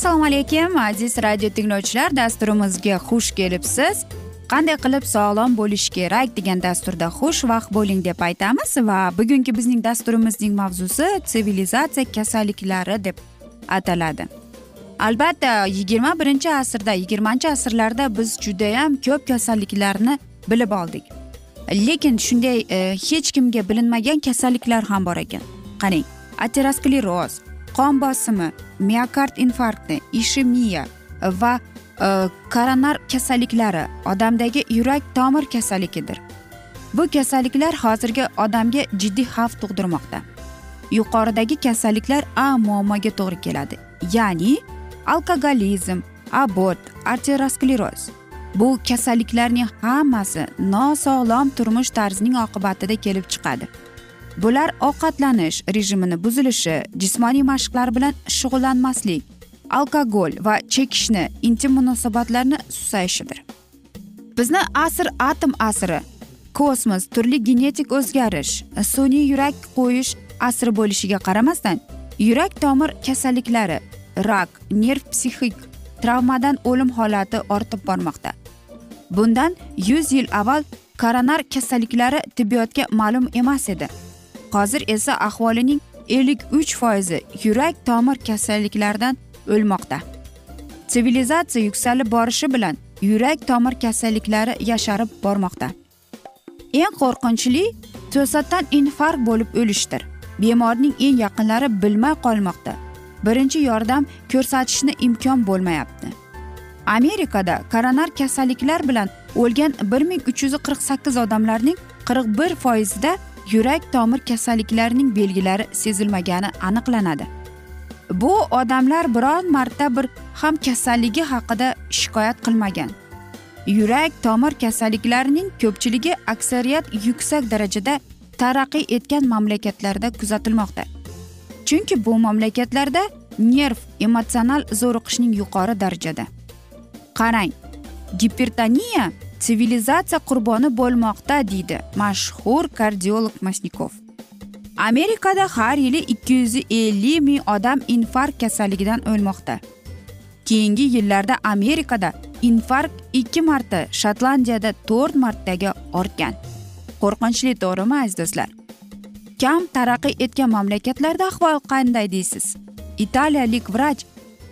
assalomu alaykum aziz radio tinglovchilar dasturimizga xush kelibsiz. Qanday qilib sog'lom bo'lish kerak degan dasturda xushvaqt bo'ling deb aytamiz va bugungi bizning dasturimizning mavzusi sivilizatsiya kasalliklari deb ataladi. Albatta yigirma birinchi asrda yigirmanchi asrlarda biz judayam ko'p kasalliklarni bilib oldik. Lekin shunday e, hech kimga bilinmagan kasalliklar ham bor ekan. Qarang ateroskleroz qon bosimi miokard infarkti ishemiya va e, koronar kasalliklari odamdagi yurak tomir kasalligidir. Bu kasalliklar hozirgi odamga jiddiy xavf tug'dirmoqda. Yuqoridagi kasalliklar a muammoga to'g'ri keladi. Ya'ni alkogolizm abort arterioskleroz bu kasalliklarning hammasi nosog'lom turmush tarzining oqibatida kelib chiqadi. Bular ovqatlanish rejimini buzilishi jismoniy mashqlar bilan shug'ullanmaslik alkogol va chekishni intim munosabatlarni susayishidir. Bizni asr atom asri kosmos turli genetik o'zgarish sun'iy yurak qo'yish asri bo'lishiga qaramasdan yurak tomir kasalliklari rak nerv psixik travmadan o'lim holati ortib bormoqda. Bundan yuz yil avval koronar kasalliklari tibbiyotga ma'lum emas edi. Hozir esa ahvolining ellik uch foizi yurak tomir kasalliklaridan o'lmoqda. Sivilizatsiya yuksalib borishi bilan yurak tomir kasalliklari yasharib bormoqda. Eng qo'rqinchli to'satdan infarkt bo'lib o'lishdir. Bemorning eng yaqinlari bilmay qolmoqda. Birinchi yordam ko'rsatishni imkon bo'lmayapti. Amerikada koronar kasalliklar bilan o'lgan bir ming uch yuz qirq sakkiz odamlarning qirq bir foizida yurak tomir kasalliklarining belgilari sezilmagani aniqlanadi. Bu odamlar biron marta bir ham kasalligi haqida shikoyat qilmagan. Yurak tomir kasalliklarining ko'pchiligi aksariyat yuksak darajada taraqqiy etgan mamlakatlarda kuzatilmoqda. Chunki bu mamlakatlarda nerv emotsional zo'riqishning yuqori darajada. Qarang. Gipertoniya sivilizatsiya qurboni bo'lmoqda deydi mashhur kardiolog masnikov. Amerikada har yili ikki yuz ellik ming odam infarkt kasalligidan o'lmoqda. Keyingi yillarda amerikada infarkt ikki marta shotlandiyada to'rt martaga ortgan. Qo'rqinchli to'g'rimi aziz do'stlar? Kam taraqqiy etgan mamlakatlarda ahvol qanday deysiz? Italiyalik vrach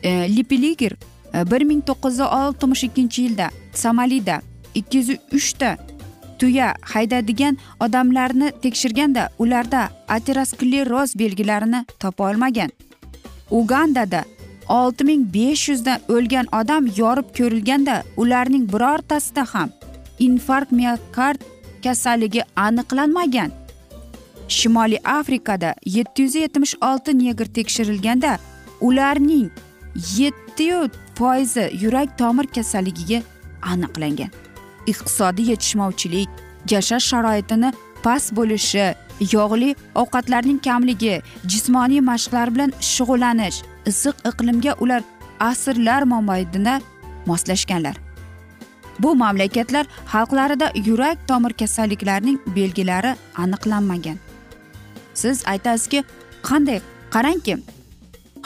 eh, e, lipiliger bir ming to'qqiz yuz oltmish ikkinchi yilda somalida ikki yuz uchta tuya haydadigan odamlarni tekshirganda ularda ateroskleroz belgilarini topa olmagan ugandada olti ming besh yuzdan o'lgan odam yorib ko'rilganda ularning birortasida ham infarkt miokard kasalligi aniqlanmagan shimoliy afrikada yetti yuz yetmish olti negr tekshirilganda ularning yetti foizi yurak tomir kasalligiga aniqlangan. Iqtisodiy yetishmovchilik yashash sharoitini past bo'lishi yog'li ovqatlarning kamligi jismoniy mashqlar bilan shug'ullanish issiq iqlimga ular asrlar mobaynida moslashganlar. Bu mamlakatlar xalqlarida yurak tomir kasalliklarining belgilari aniqlanmagan. Siz aytasizki qanday qarangki?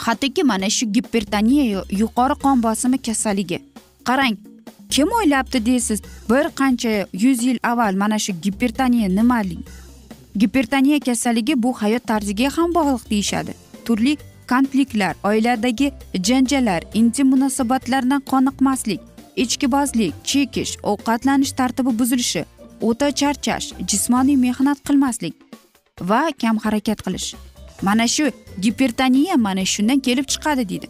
Hattoki mana shu gipertoniya yuqori qon bosimi kasalligi. Qarang kim o'ylabdi deysiz? Bir qancha yuz yil avval mana shu gipertoniya nimalik gipertoniya kasalligi bu hayot tarziga ham bog'liq deyishadi. Turli konfliktlar oiladagi janjallar intim munosabatlardan qoniqmaslik ichkibozlik chekish ovqatlanish tartibi buzilishi o'ta charchash jismoniy mehnat qilmaslik va kam harakat qilish. Mana shu gipertoniya mana shundan kelib chiqadi deydi.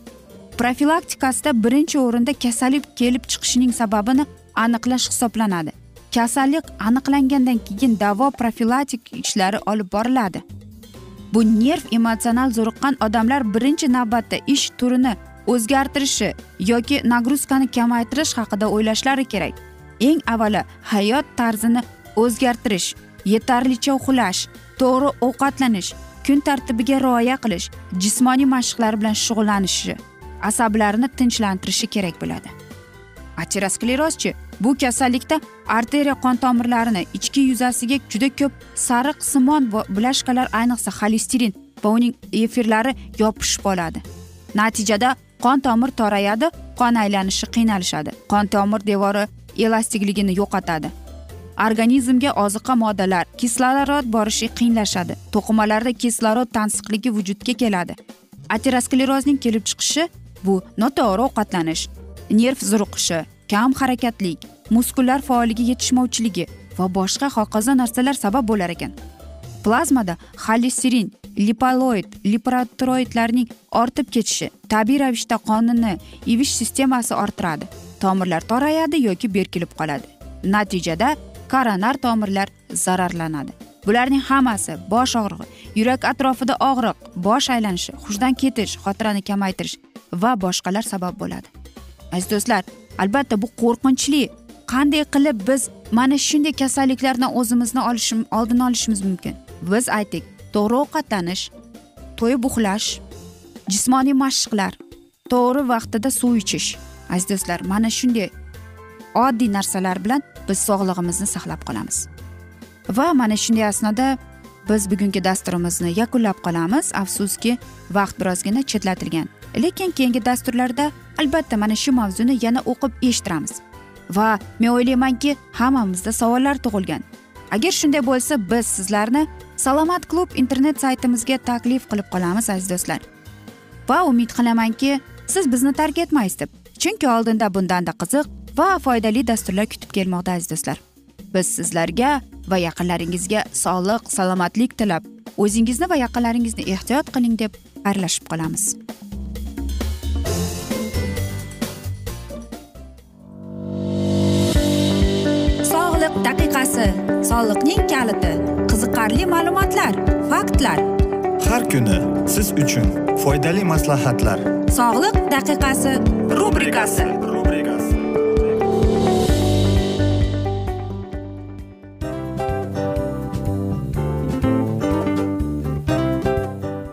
Profilaktikasida birinchi o'rinda kasallik kelib chiqishining sababini aniqlash hisoblanadi. Kasallik aniqlangandan keyin davo profilaktik ishlari olib boriladi. Bu nerv emotsional zo'riqqan odamlar birinchi navbatda ish turini o'zgartirishi yoki nagruzkani kamaytirish haqida o'ylashlari kerak. Eng avvalo hayot tarzini o'zgartirish yetarlicha uxlash to'g'ri ovqatlanish kun tartibiga rioya qilish jismoniy mashqlar bilan shug'ullanishi asablarni tinchlantirishi kerak bo'ladi. Aterosklerozchi bu kasallikda arteriya qon tomirlarini ichki yuzasiga juda ko'p sariq simon blashkalar ayniqsa xolesterin va uning efirlari yopishib oladi. Natijada qon tomir torayadi qon aylanishi qiynalishadi. Qon tomir devori elastikligini yo'qotadi. Organizmga oziqa moddalar kislorod borishi qiyinlashadi. To'qimalarda kislorod tansiqligi vujudga keladi. Aterosklerozning kelib chiqishi bu noto'g'ri ovqatlanish. Nerv zo'riqishi kam harakatlik muskullar faolligi yetishmovchiligi va boshqa hokazo narsalar sabab bo'lar ekan. Plazmada xolesterin lipoloid liprotroidlarning ortib ketishi tabiiy ravishda qonni ivish sistemasi orttiradi. Tomirlar torayadi yoki berkilib qoladi. Natijada koronar tomirlar zararlanadi. Bularning hammasi bosh og'rig'i yurak atrofida og'riq bosh aylanishi hushdan ketish xotirani kamaytirish va boshqalar sabab bo'ladi. Aziz do'stlar albatta bu qo'rqinchli. Qanday qilib biz mana shunday kasalliklardan o'zimizni olishim oldini olishimiz mumkin? Biz aytdik to'g'ri ovqatlanish to'yib uxlash jismoniy mashqlar to'g'ri vaqtida suv ichish. Aziz do'stlar mana shunday oddiy narsalar bilan biz sog'lig'imizni saqlab qolamiz. Va mana shunday asnoda biz bugungi dasturimizni yakunlab qolamiz afsuski vaqt birozgina chetlatilgan. Lekin keyingi dasturlarda albatta mana shu mavzuni yana o'qib eshittiramiz. Va men o'ylaymanki hammamizda savollar tug'ilgan. Agar shunday bo'lsa biz sizlarni salomat klub internet saytimizga taklif qilib qolamiz aziz do'stlar. Va umid qilamanki siz bizni tark etmaysiz deb. Chunki oldinda bundanda qiziq va foydali dasturlar kutib kelmoqda aziz do'stlar. Biz sizlarga va yaqinlaringizga sog'lik salomatlik tilab o'zingizni va yaqinlaringizni ehtiyot qiling deb xayrlashib qolamiz. Sog'liq daqiqasi soliqning kaliti qiziqarli ma'lumotlar faktlar. Har kuni siz uchun foydali maslahatlar. Sog'liq daqiqasi rubrikasi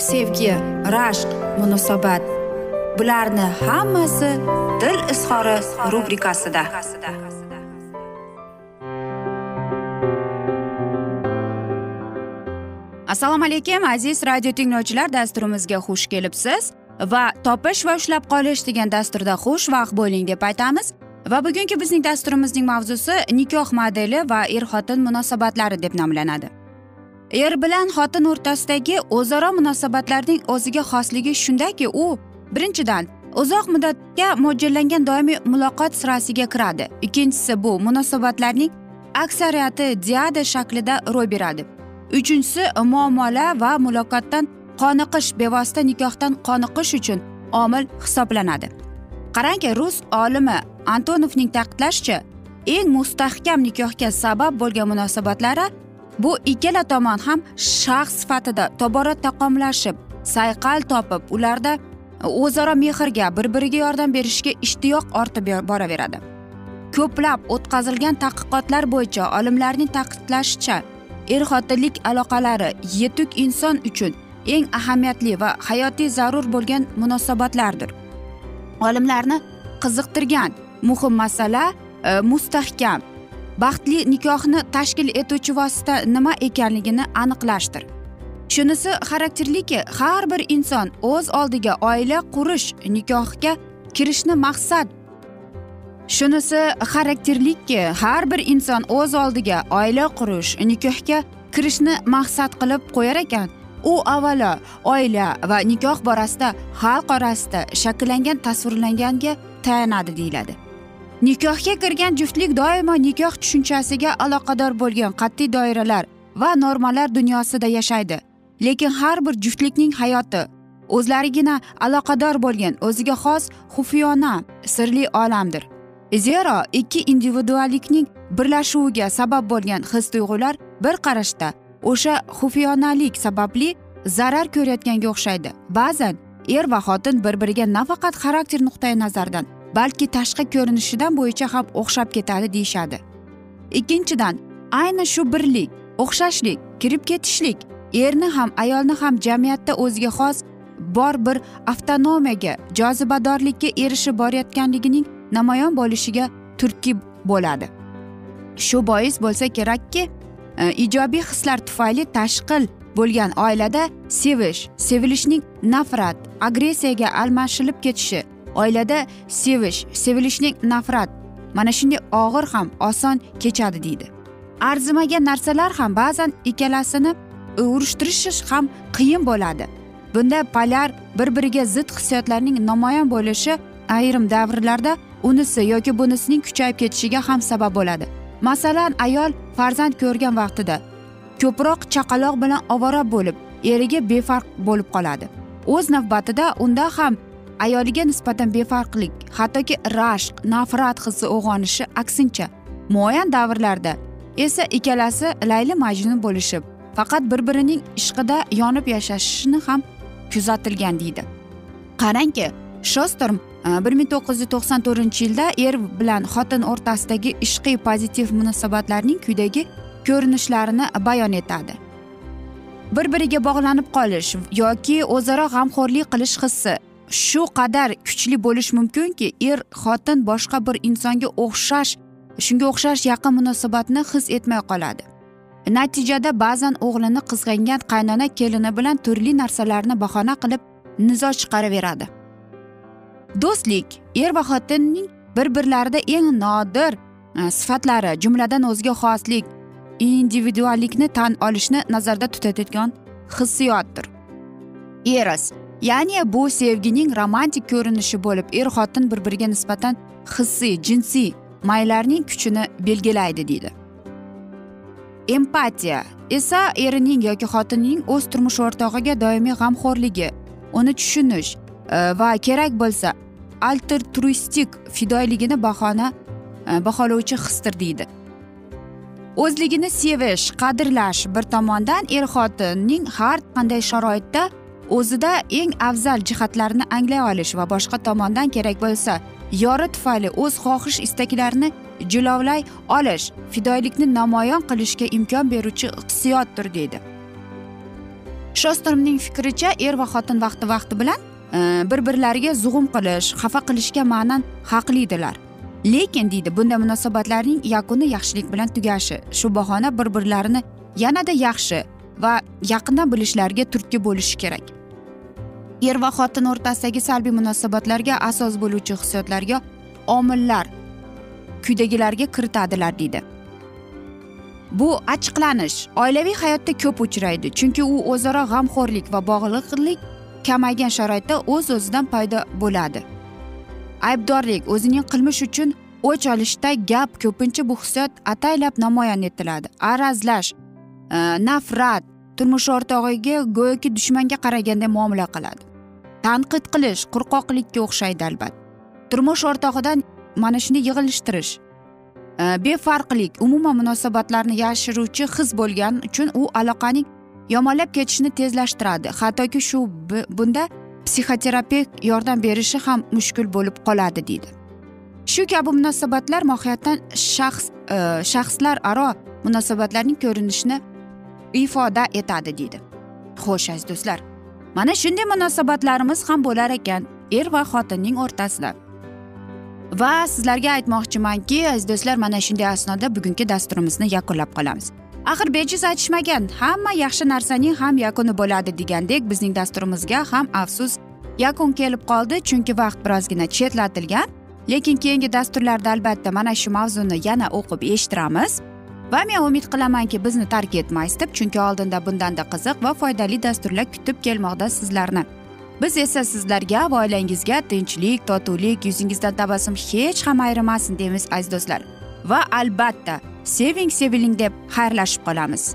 sevgi rashq munosabat. Bularni hammasi dil izhori rubrikasida. Assalomu alaykum aziz radio tinglovchilar dasturimizga xush kelibsiz. Va topish va ushlab qolish degan dasturda xushvaqt bo'ling deb aytamiz. Va bugungi bizning dasturimizning mavzusi nikoh modeli va er xotin munosabatlari deb nomlanadi. Er bilan xotin o'rtasidagi o'zaro munosabatlarning o'ziga xosligi shundaki u birinchidan uzoq muddatga mo'ljallangan doimiy muloqot sirasiga kiradi. Ikkinchisi bu munosabatlarning aksariyati diada shaklida ro'y beradi. Uchinchisi muomala va muloqotdan qoniqish bevosita nikohdan qoniqish uchun omil hisoblanadi. Qarangki rus olimi antonovning ta'kidlashicha eng mustahkam nikohga sabab bo'lgan munosabatlari bu ikkala tomon ham shaxs sifatida tobora taqomlashib sayqal topib ularda e, o'zaro mehrga bir biriga yordam berishga ishtiyoq ortib boraveradi. Ko'plab o'tkazilgan tadqiqotlar bo'yicha olimlarning ta'kidlashicha er xotinlik aloqalari yetuk inson uchun eng ahamiyatli va hayotiy zarur bo'lgan munosabatlardir. Olimlarni qiziqtirgan muhim masala e, mustahkam baxtli nikohni tashkil etuvchi vosita nima ekanligini aniqlashdir. Shunisi xarakterliki har bir inson o'z oldiga oila qurish nikohga kirishni maqsad. Shunisi xarakterlikki har bir inson o'z oldiga oila qurish nikohga kirishni maqsad qilib qo'yar ekan. U avvalo oila va nikoh borasida xalq orasida shakllangan tasvirlanganga tayanadi deyiladi. Nikohga kirgan juftlik doimo nikoh tushunchasiga aloqador bo'lgan qat'iy doiralar va normalar dunyosida yashaydi. Lekin har bir juftlikning hayoti o'zlarigina aloqador bo'lgan o'ziga xos xufiyona sirli olamdir. Zero ikki individuallikning birlashuviga sabab bo'lgan his tuyg'ular bir qarashda o'sha xufiyonalik sababli zarar ko'rayotganga o'xshaydi. Ba'zan er va xotin bir biriga nafaqat xarakter nuqtai nazaridan balki tashqi ko'rinishidan bo'yicha ham o'xshab ketadi deyishadi. Ikkinchidan ayni shu birlik o'xshashlik kirib ketishlik erni ham ayolni ham jamiyatda o'ziga xos bor bir avtonomiyaga jozibadorlikka erishib borayotganligining namoyon bo'lishiga turtki bo'ladi. Shu bois bo'lsa kerakki e, ijobiy hislar tufayli tashqil bo'lgan oilada sevish sevilishning nafrat agressiyaga almashilib ketishi oilada sevish sevilishning nafrat mana shunday og'ir ham oson kechadi deydi. Arzimagan narsalar ham ba'zan ikkalasini urushtirish ham qiyin bo'ladi. Bunda polar bir biriga zid hissiyotlarning namoyon bo'lishi ayrim davrlarda unisi yoki bunisining kuchayib ketishiga ham sabab bo'ladi. Masalan ayol farzand ko'rgan vaqtida ko'proq chaqaloq bilan ovora bo'lib eriga befarq bo'lib qoladi. O'z navbatida unda ham ayoliga nisbatan befarqlik hattoki rashq nafrat hissi uyg'onishi aksincha muayyan davrlarda esa ikkalasi layli majnun bo'lishib faqat bir birining ishqida yonib yashashini ham kuzatilgan deydi. Qarangki shostorm e, bir ming to'qqiz yuz to'qson to'rtinchi yilda er bilan xotin o'rtasidagi ishqiy pozitiv munosabatlarning quyidagi ko'rinishlarini bayon etadi. Bir biriga bog'lanib qolish yoki o'zaro g'amxo'rlik qilish hissi shu qadar kuchli bo'lishi mumkinki er xotin boshqa bir insonga o'xshash shunga o'xshash yaqin munosabatni his etmay qoladi. Natijada ba'zan o'g'lini qizg'angan qaynona kelini bilan turli narsalarni bahona qilib nizo chiqaraveradi. Do'stlik er va xotinning bir birlarida eng nodir e, sifatlari jumladan o'ziga xoslik individuallikni tan olishni nazarda tutadigan hissiyotdir. Eros ya'ni bu sevgining romantik ko'rinishi bo'lib er xotin bir biriga nisbatan hissiy jinsiy maylarning kuchini belgilaydi deydi. Empatiya esa erining yoki xotinining o'z turmush o'rtog'iga doimiy g'amxo'rligi uni tushunish e, va kerak bo'lsa altruistik fidoyligini bahona e, baholovchi hisdir deydi. O'zligini sevish qadrlash bir tomondan er xotinning har qanday sharoitda o'zida eng afzal jihatlarini anglay olish va boshqa tomondan kerak bo'lsa yori tufayli o'z xohish istaklarini jilovlay olish fidoyilikni namoyon qilishga imkon beruvchi hissiyotdir deydi. Shostromning fikricha er va xotin vaqti vaqti bilan e, bir birlariga zug'um qilish xafa qilishga ma'nan haqlidilar. Lekin deydi bunday munosabatlarning yakuni yaxshilik bilan tugashi shu bahona bir birlarini yanada yaxshi va yaqindan bilishlariga turtki bo'lishi kerak. Er va xotin o'rtasidagi salbiy munosabatlarga asos bo'luvchi hissiyotlarga omillar quyidagilarga kiritadilar deydi. Bu achchiqlanish oilaviy hayotda ko'p uchraydi chunki u o'zaro g'amxo'rlik va bog'liqlik kamaygan sharoitda o'z o'zidan paydo bo'ladi. Aybdorlik o'zining qilmish uchun o'ch olishda gap ko'pincha bu hissiyot ataylab namoyon etiladi. Arazlash e, nafrat turmush o'rtog'iga go'yoki dushmanga qaraganday muomala qiladi. Tanqid qilish qo'rqoqlikka o'xshaydi albatta turmush o'rtog'idan mana shunday yig'ilishtirish e, befarqlik umuman munosabatlarni yashiruvchi his bo'lgani uchun u aloqaning yomonlab ketishini tezlashtiradi. Hattoki shu bunda psixoterapevt yordam berishi ham mushkul bo'lib qoladi deydi. Shu kabi munosabatlar mohiyatdan shaxs e, shaxslar aro munosabatlarning ko'rinishini ifoda etadi deydi. Xo'sh aziz do'stlar mana shunday munosabatlarimiz ham bo'lar ekan er va xotinning o'rtasida. Va sizlarga aytmoqchimanki aziz do'stlar mana shunday asnoda bugungi dasturimizni yakunlab qolamiz. Axir bejiz aytishmagan hamma yaxshi narsaning ham yakuni bo'ladi degandek bizning dasturimizga ham afsus yakun kelib qoldi chunki vaqt birozgina chetlatilgan. Lekin keyingi dasturlarda albatta mana shu mavzuni yana o'qib eshittiramiz. Va men umid qilamanki bizni tark etmaysiz deb chunki oldinda bundanda qiziq va foydali dasturlar kutib kelmoqda sizlarni. Biz esa sizlarga va oilangizga tinchlik totuvlik yuzingizdan tabassum hech ham ayrimasin deymiz aziz do'stlar. Va albatta seving seviling deb xayrlashib qolamiz.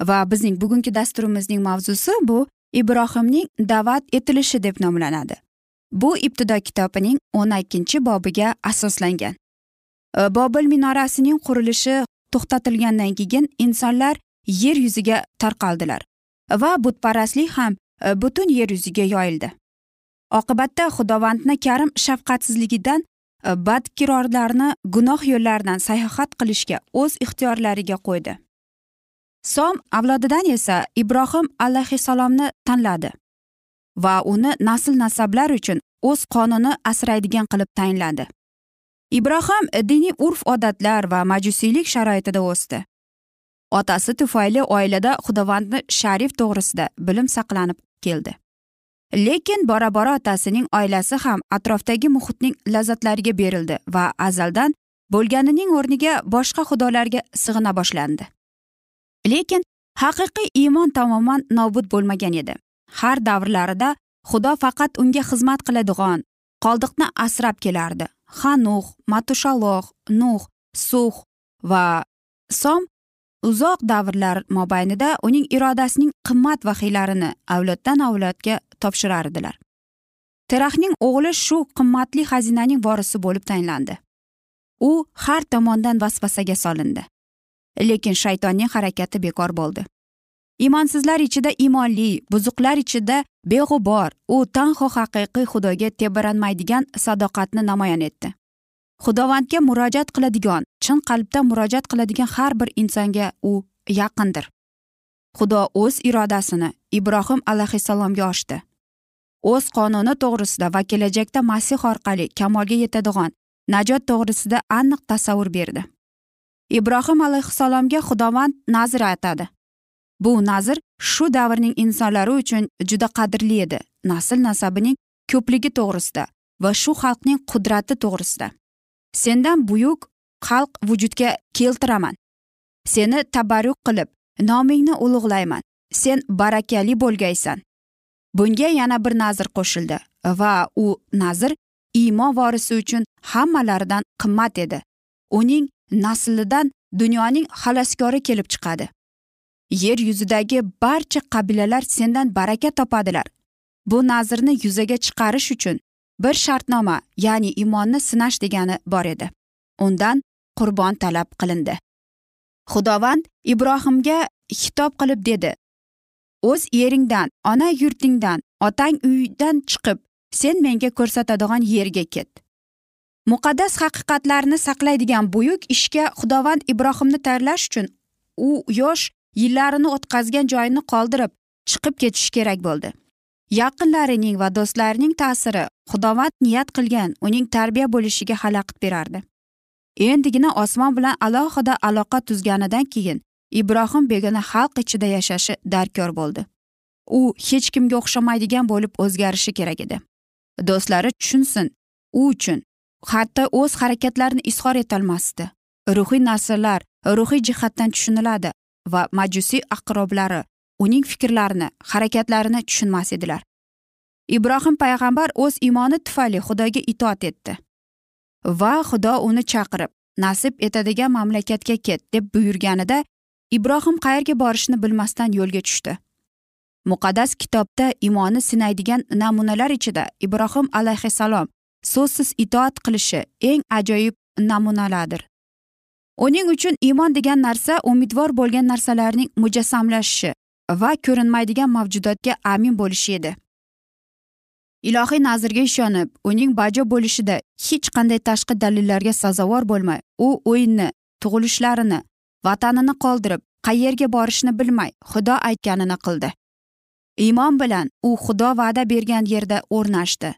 Va bizning bugungi dasturimizning mavzusi bu ibrohimning da'vat etilishi deb nomlanadi. Bu ibtido kitobining o'n ikkinchi bobiga asoslangan. E, Bobil minorasining qurilishi to'xtatilgandan keyin insonlar yer yuziga tarqaldilar va butparastlik ham e, butun yer yuziga yoyildi. Oqibatda xudovandni karim shafqatsizligidan e, badkirorlarni gunoh yo'llaridan sayohat qilishga o'z ixtiyorlariga qo'ydi. Som avlodidan esa ibrohim alayhissalomni tanladi va uni nasl nasablar uchun o'z qonini asraydigan qilib tayinladi. Ibrohim diniy urf odatlar va majusiylik sharoitida o'sdi. Otasi tufayli oilada xudovandni sharif to'g'risida bilim saqlanib keldi. Lekin bora bora otasining oilasi ham atrofdagi muhitning lazzatlariga berildi va azaldan bo'lganining o'rniga boshqa xudolarga sig'ina boshlandi. Lekin haqiqiy iymon tamoman nobud bo'lmagan edi. Har davrlarida xudo faqat unga xizmat qiladigan qoldiqni asrab kelardi. Hanuh matushaloh nuh suh va som uzoq davrlar mobaynida uning irodasining qimmat vahiylarini avloddan avlodga topshirardilar teraxning o'g'li shu qimmatli xazinaning vorisi bo'lib tayinlandi. U har tomondan vasvasaga solindi. Lekin shaytonning harakati bekor bo'ldi. Imonsizlar ichida imonli buzuqlar ichida beg'ubor u tanho haqiqiy xudoga tebranmaydigan sadoqatni namoyon etdi. Xudovandga murojaat qiladigan chin qalbdan murojaat qiladigan har bir insonga u yaqindir. Xudo o'z irodasini ibrohim alayhissalomga ochdi o'z qonuni to'g'risida va kelajakda masih orqali kamolga yetadigan najot to'g'risida aniq tasavvur berdi. Ibrohim alayhissalomga xudovand nazr aytadi. Bu nazr shu davrning insonlari uchun juda qadrli edi. Nasl nasabining ko'pligi to'g'risida va shu xalqning qudrati to'g'risida. Sendan buyuk xalq vujudga keltiraman. Seni tabarruk qilib nomingni ulug'layman. Sen barakali bo'lgaysan. Bunga yana bir nazr qo'shildi va u nazr iymon vorisi uchun hammalaridan qimmat edi. Uning naslidan dunyoning xaloskori kelib chiqadi. Yer yuzidagi barcha qabilalar sendan baraka topadilar. Bu nazrni yuzaga chiqarish uchun bir shartnoma ya'ni iymonni sinash degani bor edi. Undan qurbon talab qilindi. Xudovand ibrohimga xitob qilib dedi. O'z yeringdan ona yurtingdan otang uydan chiqib sen menga ko'rsatadigan yerga ket. Muqaddas haqiqatlarni saqlaydigan buyuk ishga xudovand ibrohimni tayyorlash uchun u yosh yillarini o'tkazgan joyini qoldirib chiqib ketishi kerak bo'ldi. Yaqinlarining va do'stlarining ta'siri xudovand niyat qilgan uning tarbiya bo'lishiga xalaqit berardi. Endigina osmon bilan alohida aloqa tuzganidan keyin ibrohim begona xalq ichida yashashi darkor bo'ldi. U hech kimga o'xshamaydigan bo'lib o'zgarishi kerak edi. Do'stlari tushunsin u uchun hatto o'z harakatlarini izhor etolmasdi. Ruhiy narsalar ruhiy jihatdan tushuniladi va majusiy aqroblari uning fikrlarini harakatlarini tushunmas edilar. Ibrohim payg'ambar o'z iymoni tufayli xudoga itoat etdi va xudo uni chaqirib nasib etadigan mamlakatga ket deb buyurganida ibrohim qayerga borishni bilmasdan yo'lga tushdi. Muqaddas kitobda iymoni sinaydigan namunalar ichida ibrohim alayhissalom so'zsiz itoat qilishi eng ajoyib namunalardir. Uning uchun iymon degan narsa umidvor bo'lgan narsalarning mujassamlashishi va ko'rinmaydigan mavjudotga amin bo'lishi edi. Ilohiy nazrga ishonib uning bajo bo'lishida hech qanday tashqi dalillarga sazovor bo'lmay u o'yinni tug'ilishlarini vatanini qoldirib qayerga borishni bilmay xudo aytganini qildi. Iymon bilan u xudo va'da bergan yerda o'rnashdi.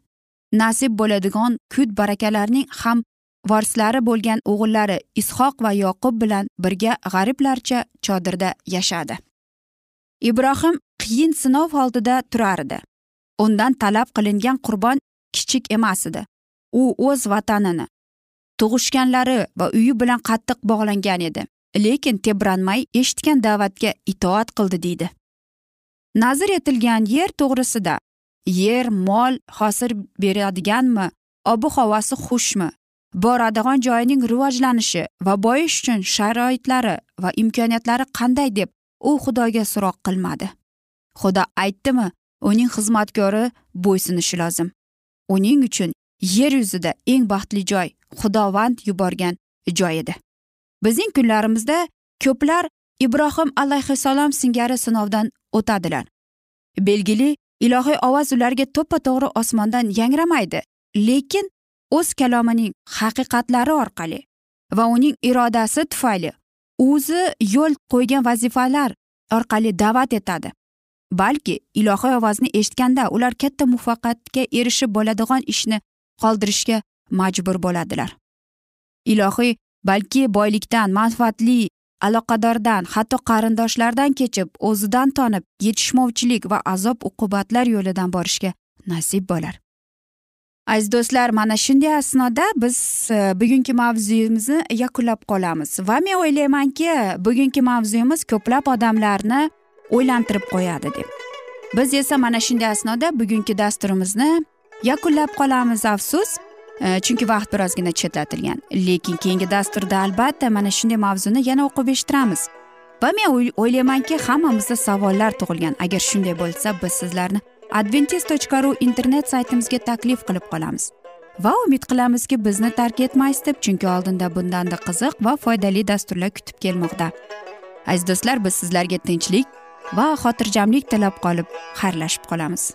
Nasib bo'ladigan kut barakalarning ham vorislari bo'lgan o'g'illari ishoq va yoqub bilan birga g'ariblarcha chodirda yashadi. Ibrohim qiyin sinov oldida turardi undan talab qilingan qurbon kichik emas edi. U o'z vatanini tug'ishganlari va uyi bilan qattiq bog'langan edi. Lekin tebranmay eshitgan da'vatga itoat qildi deydi. Nazr etilgan yer to'g'risida yer mol hosil beradiganmi? Ob havosi xushmi? Boradigan joyining rivojlanishi va boyish uchun sharoitlari va imkoniyatlari qanday deb u xudoga so'roq qilmadi. Xudo aytdimi uning xizmatkori bo'ysunishi lozim. Uning uchun yer yuzida eng baxtli joy xudovand yuborgan joy edi. Bizning kunlarimizda ko'plar ibrohim alayhissalom singari sinovdan o'tadilar. Belgili ilohiy ovoz ularga to'ppa to'g'ri osmondan yangramaydi lekin o'z kalomining haqiqatlari orqali va uning irodasi tufayli o'zi yo'l qo'ygan vazifalar orqali da'vat etadi. Balki ilohiy ovozni eshitganda ular katta muvaffaqiyatga erishib bo'ladigan ishni qoldirishga majbur bo'ladilar. Ilohiy balki boylikdan manfaatli aloqadordan hatto qarindoshlardan kechib o'zidan tonib yetishmovchilik va azob uqubatlar yo'lidan borishga nasib bo'lar. Aziz do'stlar mana shunday asnoda biz e, bugungi mavzuyimizni yakunlab qolamiz. Va men o'ylaymanki bugungi mavzuyimiz ko'plab odamlarni o'ylantirib qo'yadi deb. Biz esa mana shunday asnoda bugungi dasturimizni yakunlab qolamiz afsus. Э, chunki vaqt birozgina chetlatilgan. Lekin keyingi dasturda albatta mana shunday mavzuni yana o'qib eshittiramiz. Va men o'ylaymanki hammamizda savollar tug'ilgan. Agar shunday bo'lsa biz sizlarni adventis tochka ru internet saytimizga taklif qilib qolamiz. Va umid qilamizki bizni tark etmaysiz deb chunki oldinda bundanda qiziq va foydali dasturlar kutib kelmoqda. Aziz do'stlar biz sizlarga tinchlik va xotirjamlik tilab qolib xayrlashib qolamiz.